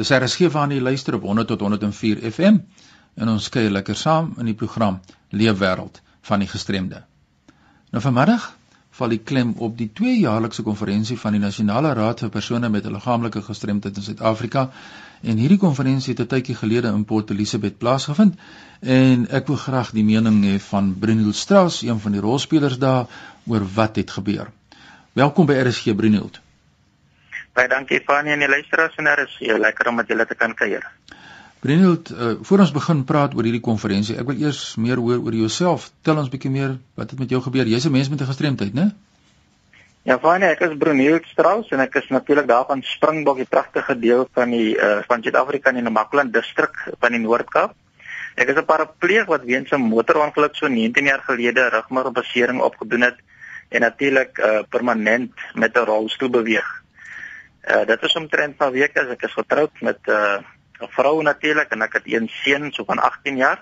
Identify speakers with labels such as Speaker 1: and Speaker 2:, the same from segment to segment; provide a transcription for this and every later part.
Speaker 1: Dis RSG waarna jy luister op 100 tot 104 FM en ons kuier lekker saam in die program Leefwêreld van die gestremde. Nou vanmiddag val die klem op die tweejaarlikse konferensie van die Nasionale Raad vir persone met 'n liggaamlike gestremdheid in Suid-Afrika en hierdie konferensie het 'n tydjie gelede in Port Elizabeth plaasgevind en ek wil graag die mening hê van Bruniel Strauss, een van die rolspelers daar oor wat het gebeur. Welkom by RSG Bruniel.
Speaker 2: Baie dankie Fanie en die luisteraars en daar is hier lekker om met julle te kan kuier.
Speaker 1: Brenield, uh, voor ons begin praat oor hierdie konferensie, ek wil eers meer hoor oor jouself. Tel ons bietjie meer wat het met jou gebeur? Jy's 'n mens met 'n gestremdheid, né?
Speaker 2: Ja, Fanie, ek is Brenield Strauss en ek is natuurlik daar van Springbok, die pragtige deel van die uh, van Suid-Afrika in die Namakwa distrik van die Noord-Kaap. Ek is 'n parapleeg wat weens 'n motorongeluk so 19 jaar gelede rugmarkbesering opgedoen het en natuurlik uh, permanent met 'n rolstoel beweeg. Uh dit is omtrent 'n week as ek is getroud met 'n uh, 'n vrou natuurlik en ek het een seun so van 18 jaar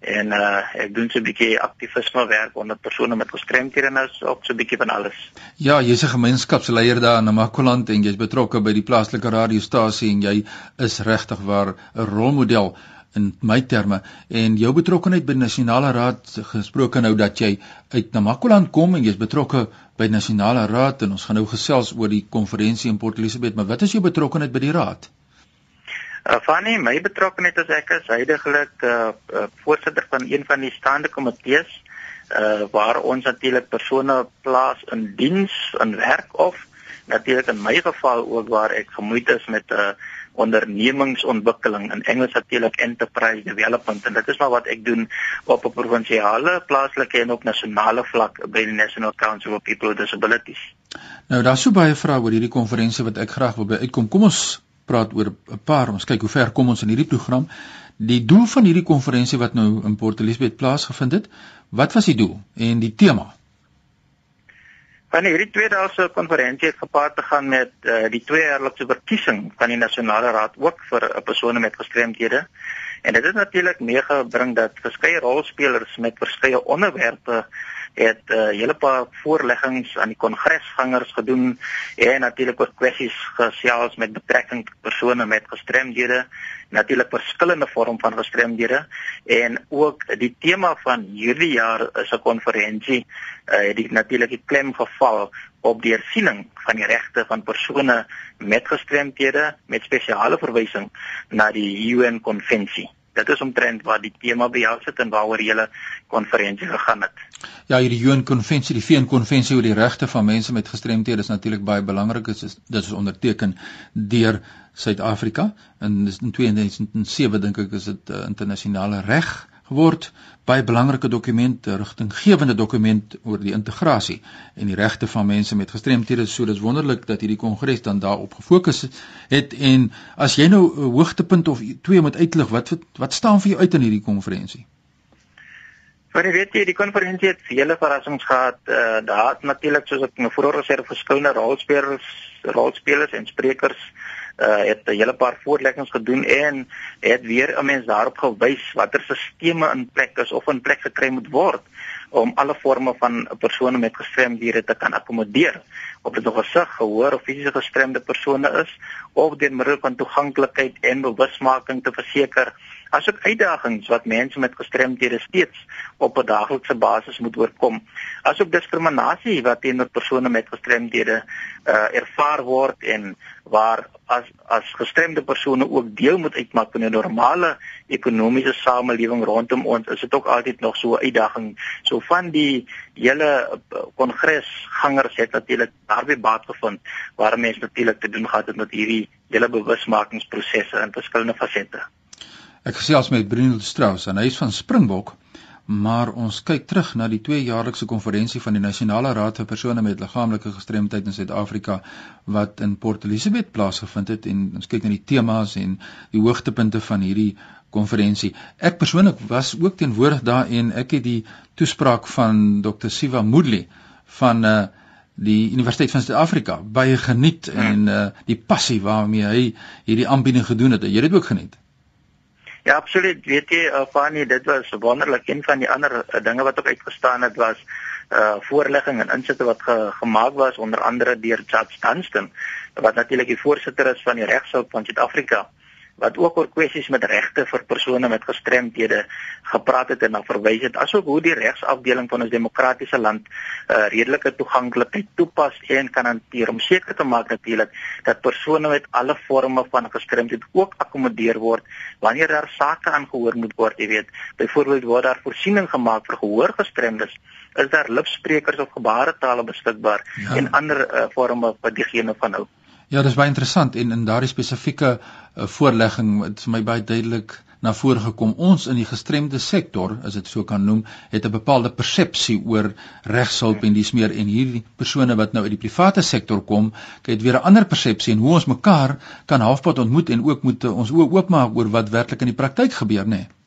Speaker 2: en uh ek doen so 'n bietjie aktivisme werk onder persone met gestremdhede nou ook so 'n bietjie van alles.
Speaker 1: Ja, jy's 'n gemeenskapsleier daar in Namakoland en jy's betrokke by die plaaslike radiostasie en jy is regtig waar 'n rolmodel in my terme en jou betrokkeheid by die nasionale raad gesproke nou dat jy uit Namakoland kom en jy's betrokke by die nasionale raad en ons gaan nou gesels oor die konferensie in Port Elizabeth maar wat is jou betrokkeheid by die raad?
Speaker 2: Uh, Fanny, my betrokkeheid is ek is heidaglik uh, uh, voorsitter van een van die staande komitees uh, waar ons natuurlik persone plaas in diens in werk of natuurlik in my geval ook waar ek gemoeid is met 'n uh, ondernemingsontwikkeling in Engels natuurlik enterprise development en dit is maar wat ek doen op 'n provinsiale, plaaslike en op nasionale vlak by die National Council of People with Disabilities.
Speaker 1: Nou daar's so baie vrae oor hierdie konferensie wat ek graag wil by uitkom. Kom ons praat oor 'n paar. Ons kyk hoe ver kom ons in hierdie program. Die doel van hierdie konferensie wat nou in Port Elizabeth plaasgevind het, wat was die doel en die tema?
Speaker 2: Van hierdie tweede daagse konferensie het gepaard te gaan met uh, die tweejaarlikse verkiesing van die nasionale raad ook vir uh, persone met gestremdhede. En dit het natuurlik meegebring dat verskeie rolspelers met verskeie onderwerpe het 'n uh, hele paar voorleggings aan die kongresgangers gedoen en natuurlik oor kwessies gesels met betrekking tot persone met gestremdhede, natuurlik verskillende vorm van gestremdhede en ook die tema van hierdie jaar is 'n konferensie uh, het die natuurlik die klem geval op die hersiening van die regte van persone met gestremdhede met spesiale verwysing na die UN konvensie dit is omtrent wat die tema behels het en waaroor julle konferensie gegaan het.
Speaker 1: Ja, hierdie UN konvensie, die VN konvensie oor die regte van mense met gestremthede is natuurlik baie belangrik. Dit is dit is onderteken deur Suid-Afrika in in 2007 dink ek is dit uh, internasionale reg geword baie belangrike dokument, 'n rigtinggewende dokument oor die integrasie en die regte van mense met gestremthede. So dis wonderlik dat hierdie kongres dan daarop gefokus het en as jy nou 'n hoogtepunt of twee moet uitlig, wat wat staan vir jou uit in hierdie konferensie?
Speaker 2: Maar jy weet jy, die konferensie het vele verrassings gehad. Uh, daar het natuurlik soos ek nou vroeër gesê het, verskillende rolspelers, rolspelers en sprekers uh, het 'n hele paar voorleggings gedoen en het weer 'n mens daarop gewys watter stelsels in plek is of in plek gekry moet word om alle forme van persone met gestremdhede te kan akkommodeer. Of dit nog 'n sig, gehoor of fisiese gestremde persone is of deur middel van toeganklikheid en bewusmaking te verseker asook uitdagings wat mense met gestremdhede steeds op 'n daaglikse basis moet oorkom. Asook diskriminasie wat teenoor persone met gestremdhede uh, ervaar word en waar as as gestremde persone ook deel moet uitmaak van 'n normale ekonomiese samelewing rondom ons is dit ook altyd nog so 'n uitdaging. So van die hele uh, kongresgangers het natuurlik daarbey baat gevind waar mense natuurlik te doen gehad het met hierdie hele bewusmakingsprosesse in verskillende fasette
Speaker 1: Ek gesels met Bruno Strauss en hy is van Springbok maar ons kyk terug na die tweejaarlikse konferensie van die Nasionale Raad vir persone met liggaamlike gestremdheid in Suid-Afrika wat in Port Elizabeth plaasgevind het en ons kyk na die temas en die hoogtepunte van hierdie konferensie. Ek persoonlik was ook teenwoordig daar en ek het die toespraak van Dr. Siva Moodley van uh die Universiteit van Suid-Afrika baie geniet en uh die passie waarmee hy hierdie aanbieding gedoen het. Jy het dit ook geniet.
Speaker 2: Ja, absoluut. Weet jy, uh, Fanny, dit was wonderlik. Een van die ander uh, dinge wat ook uitgestaan het was uh voorlegging en insitte wat ge, gemaak was onder andere deur Judge Dunstan wat natuurlik die voorsitter is van die regshulp van Suid-Afrika. Wat ook oor kwessies met regte vir persone met gestremthede gepraat het en na verwys het asook hoe die regsafdeling van ons demokratiese land uh, redelike toeganklikheid toepas en kan hanteer. Om seker te maak natuurlik dat persone met alle forme van gestremdheid ook akkommodeer word wanneer daar sake aangehoor moet word jy weet. Byvoorbeeld word daar voorsiening gemaak vir gehoorgestremdes is daar lipsprekers of gebaretale beskikbaar ja. en ander uh, forme wat diegene van hou
Speaker 1: Ja, dis baie interessant en in daardie spesifieke uh, voorlegging het vir my baie duidelik na vore gekom. Ons in die gestremde sektor, as dit so kan noem, het 'n bepaalde persepsie oor regshulp en dis meer en hierdie persone wat nou uit die private sektor kom, het weer 'n ander persepsie en hoe ons mekaar kan halfpad ontmoet en ook moet ons oë oopmaak oor wat werklik in die praktyk gebeur, nê?
Speaker 2: Nee?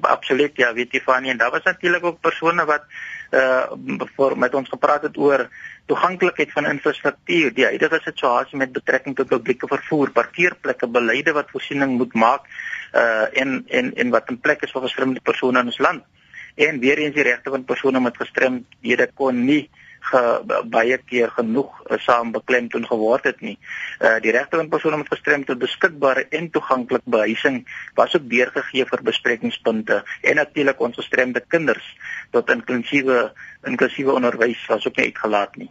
Speaker 2: Absoluut, ja, weet jy van en daar was natuurlik ook persone wat uh voor met ons gepraat het oor toeganklikheid van infrastruktuur, die huidige situasie met betrekking tot publieke vervoer, parkeerplekke, beleide wat voorsiening moet maak uh en en en wat in plek is vir gestremde persone in ons land. En weer eens die regte van persone met gestremdhede kon nie ge, baie keer genoeg uh, saam beklemtoon geword het nie. Uh die regte van persone met gestremdhede beskikbare en toeganklik behuising was ook deurgegee vir besprekingspunte en natuurlik ons gestremde kinders tot inklusiewe inklusiewe onderwys was ook nie uitgelaat nie.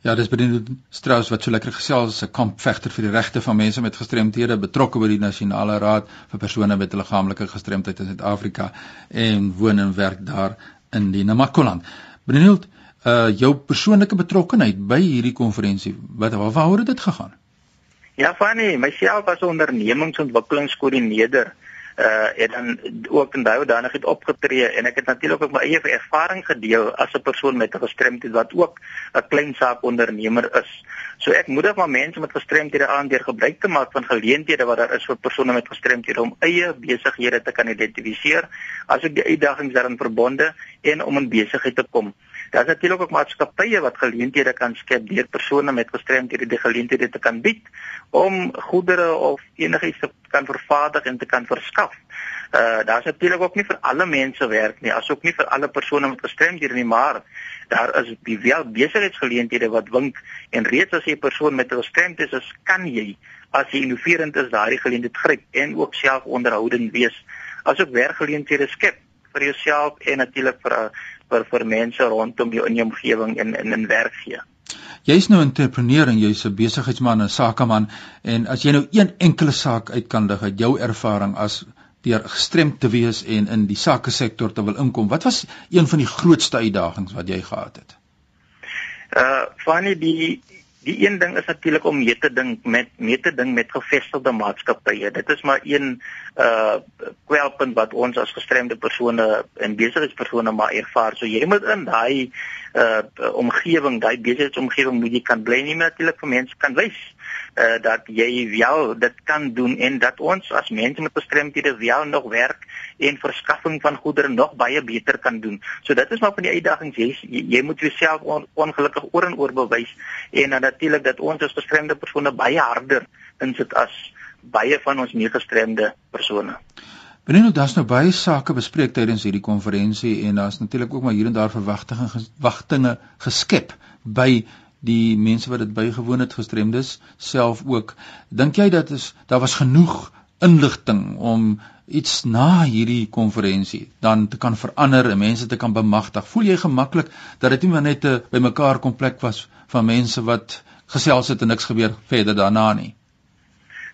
Speaker 1: Ja, dis Brendan Strauss wat so lekker gesels, 'n kampvegter vir die regte van mense met gestremthede, betrokke by die Nasionale Raad vir persone met liggaamlike gestremdheid in Suid-Afrika en woon en werk daar in die Namakoland. Brendan, uh jou persoonlike betrokkeheid by hierdie konferensie, wat waaroor het dit gegaan?
Speaker 2: Ja, Fanny, myself as ondernemingsontwikkelingskoördineerder uh en dan ook in daai danig het opgetree en ek het natuurlik ook my eie ervaring gedeel as 'n persoon met 'n gestremdheid wat ook 'n klein saak ondernemer is. So ek moedig maar mense met gestremdhede aan deur gebruik te maak van geleenthede wat daar is vir persone met gestremdhede om eie besighede te kan identifiseer, asook die uitdagings daarin verbonde en om in besigheid te kom. Daar is natuurlik ook maatskappye wat geleenthede kan skep deur persone met gestremdhede die geleenthede te kan bied om goedere of enigiets te kan vervaardig en te kan verskaf. Uh daar's natuurlik ook nie vir alle mense werk nie, asook nie vir alle persone met gestremdhede nie, maar daar is die wel besigheidsgeleenthede wat wink en reeds as jy 'n persoon met 'n gestremdheid is, kan jy as jy innoverend is daardie geleentheid gryp en ook self onderhoudend wees, asook werkgeleenthede skep vir jouself en natuurlik vir vir vir mense rondom jou in jou omgewing en in in werk gee.
Speaker 1: Jy's nou 'n entrepreneur en jy's 'n besigheidsman en sakeman en as jy nou een enkele saak uit kan lig uit jou ervaring as deur gestremd te wees en in die sake sektor te wil inkom, wat was een van die grootste uitdagings wat jy gehad het?
Speaker 2: Uh, funny die Die een ding is natuurlik om mee te dink met mee te ding met gevestigde maatskappye. Dit is maar een uh kwelpunt wat ons as gestremde persone en besigheidspersone maar ervaar. So jy moet in daai uh omgewing, daai besigheidsomgewing moet jy kan bly nie natuurlik vir mense kan wys uh dat jy wel dit kan doen en dat ons as mense met gestremdhede wel nog werk en verskaffing van goedere nog baie beter kan doen. So dit is maar van die uitdagings jy jy, jy moet jouself on, ongelukkig oor en oor bewys en dan natuurlik dat ons as gestremde persone baie harder insit as baie van ons nie gestremde persone.
Speaker 1: Benino, daar's nou baie sake bespreek tydens hierdie konferensie en daar's natuurlik ook maar hier en daar verwagtinge verwagtinge geskep by die mense wat dit bygewoon het gestremdes self ook. Dink jy dat is daar was genoeg inligting om iets na hierdie konferensie dan te kan verander en mense te kan bemagtig. Voel jy gemaklik dat dit nie maar net 'n bymekaar komplek was van mense wat gesels het en niks gebeur verder daarna nie?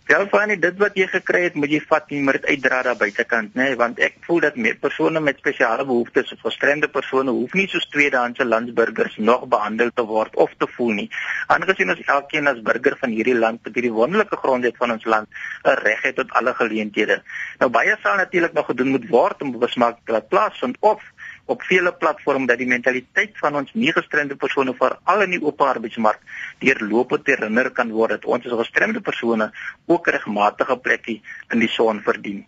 Speaker 2: Ja, fyn, dit wat jy gekry het, moet jy vat nie maar dit uitdra daar buitekant, nê, nee, want ek voel dat meer persone met spesiale behoeftes of gestremde persone hoef nie soos tweedehandse landsburgers nog behandel te word of te voel nie. Aangesien ons elkeen as burger van hierdie land met hierdie wonderlike grondwet van ons land 'n reg het tot alle geleenthede. Nou baie sal natuurlik nog gedoen moet word om besmaak te laat plaasvind of op vele platforms dat die mentaliteit van ons nie gestremde persone veral in die oop arbeidsmark deurlopend herinner kan word dat ons as gestremde persone ook 'n regmatige plekkie in die son verdien.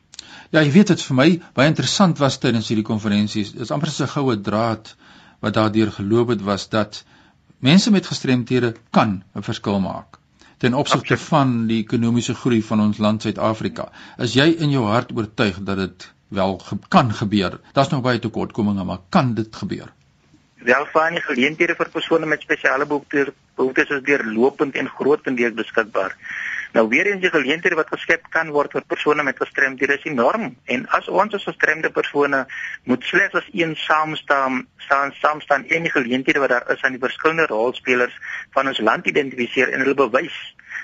Speaker 1: Ja, jy weet dit vir my baie interessant was tydens hierdie konferensies. Dit is amper so 'n goue draad wat daardeur geloop het was dat mense met gestremthede kan 'n verskil maak ten opsigte van die ekonomiese groei van ons land Suid-Afrika. Is jy in jou hart oortuig dat dit wel ge kan gebeur. Daar's nog baie tekortkominge, maar kan dit gebeur?
Speaker 2: Wel van die geleenthede vir persone met spesiale behoeftes behoeftes is deurlopend en grootendeels beskikbaar. Nou weer eens die geleenthede wat geskep kan word vir persone met gestremdhede is enorm en as ons as gestremde persone moet slegs as een saam staan staan saam staan en die geleenthede wat daar is aan die verskillende rolspelers van ons land identifiseer en hulle bewys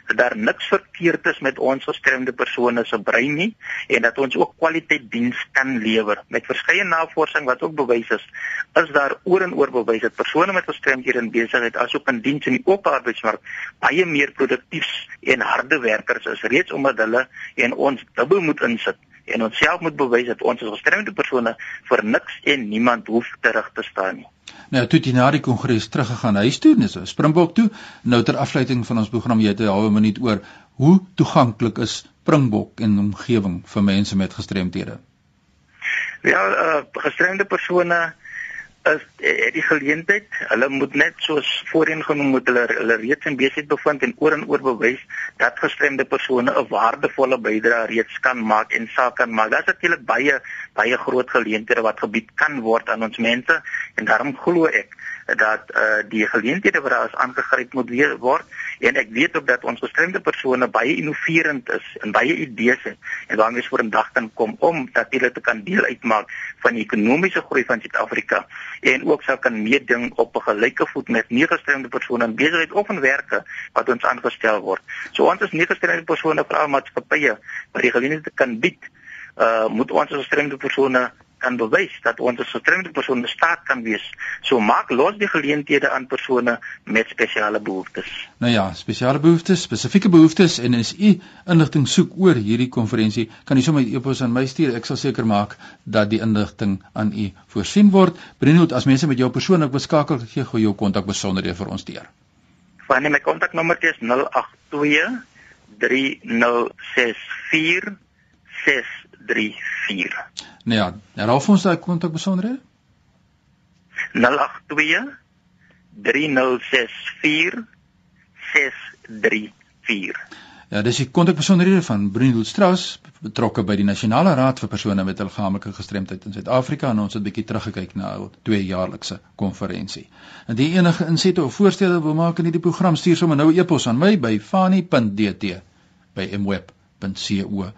Speaker 2: dat daar niks verkeerd is met ons gestremde persone se brein nie en dat ons ook kwaliteit diens kan lewer. Met verskeie navorsing wat ook bewys is, is daar oor en oor bewys dat persone met gestremdhede in besigheid asook in diens in die oop arbeidsmark baie meer produktief en harde werkers is reeds omdat hulle en ons dubbel moet insit en ons self moet bewys dat ons as gestremde persone vir niks en niemand hoef terug te staan nie.
Speaker 1: Nou toe die na die kongres teruggegaan huis toe, so Springbok toe. Nou ter afsluiting van ons program jy het 'n halwe minuut oor hoe toeganklik is Springbok en omgewing vir mense met gestremthede.
Speaker 2: Ja, uh, gestremde persone is uh, die geleentheid. Hulle moet net soos voorheen genoem moet hulle hulle reeds in besigheid bevind en oor en oor bewys dat gestremde persone 'n waardevolle bydrae reeds kan maak en sal kan maak. Daar's natuurlik baie baie groot geleenthede wat gebied kan word aan ons mense en daarom glo ek dat uh, die geleenthede wat daar is aangegryp moet word en ek weet ook dat ons gestremde persone baie innoverend is en baie idees het en waarmee ons vorendag kan kom om dat hulle te kan deel uitmaak van die ekonomiese groei van Suid-Afrika en ook sou kan meeding op 'n gelyke voet met nie gestremde persone in besigheid of in werke wat ons aangestel word. So ons is nie gestremde persone vir al maatskappye wat die geleentheid kan bied uh moet ons gestremde persone kan bewys dat ons as gestremde persone staat kan wees. So maak los die geleenthede aan persone met spesiale behoeftes.
Speaker 1: Nou ja, spesiale behoeftes, spesifieke behoeftes en as u inligting soek oor hierdie konferensie, kan u sommer e-pos aan my stuur. Ek sal seker maak dat die inligting aan u voorsien word. Brenoot, as mense met jou persoonlik beskakel, gee gou jou kontak besonderhede vir ons deur.
Speaker 2: Van my kontaknommer is 082 3064 634.
Speaker 1: Nou ja, herhaal vir ons daai kontak besonderhede.
Speaker 2: 082 3064 634.
Speaker 1: Ja, dis die kontak besonderhede van Brindel Strauss betrokke by die Nasionale Raad vir persone met liggaamlike gestremdheid in Suid-Afrika en ons het 'n bietjie teruggekyk na 'n tweejaarlikse konferensie. En die enige insette of voorstelle wil maak in hierdie program stuur sommer nou 'n e-pos aan my by fani.dt by mweb.co.za.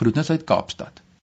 Speaker 1: Groetnis uit Kaapstad.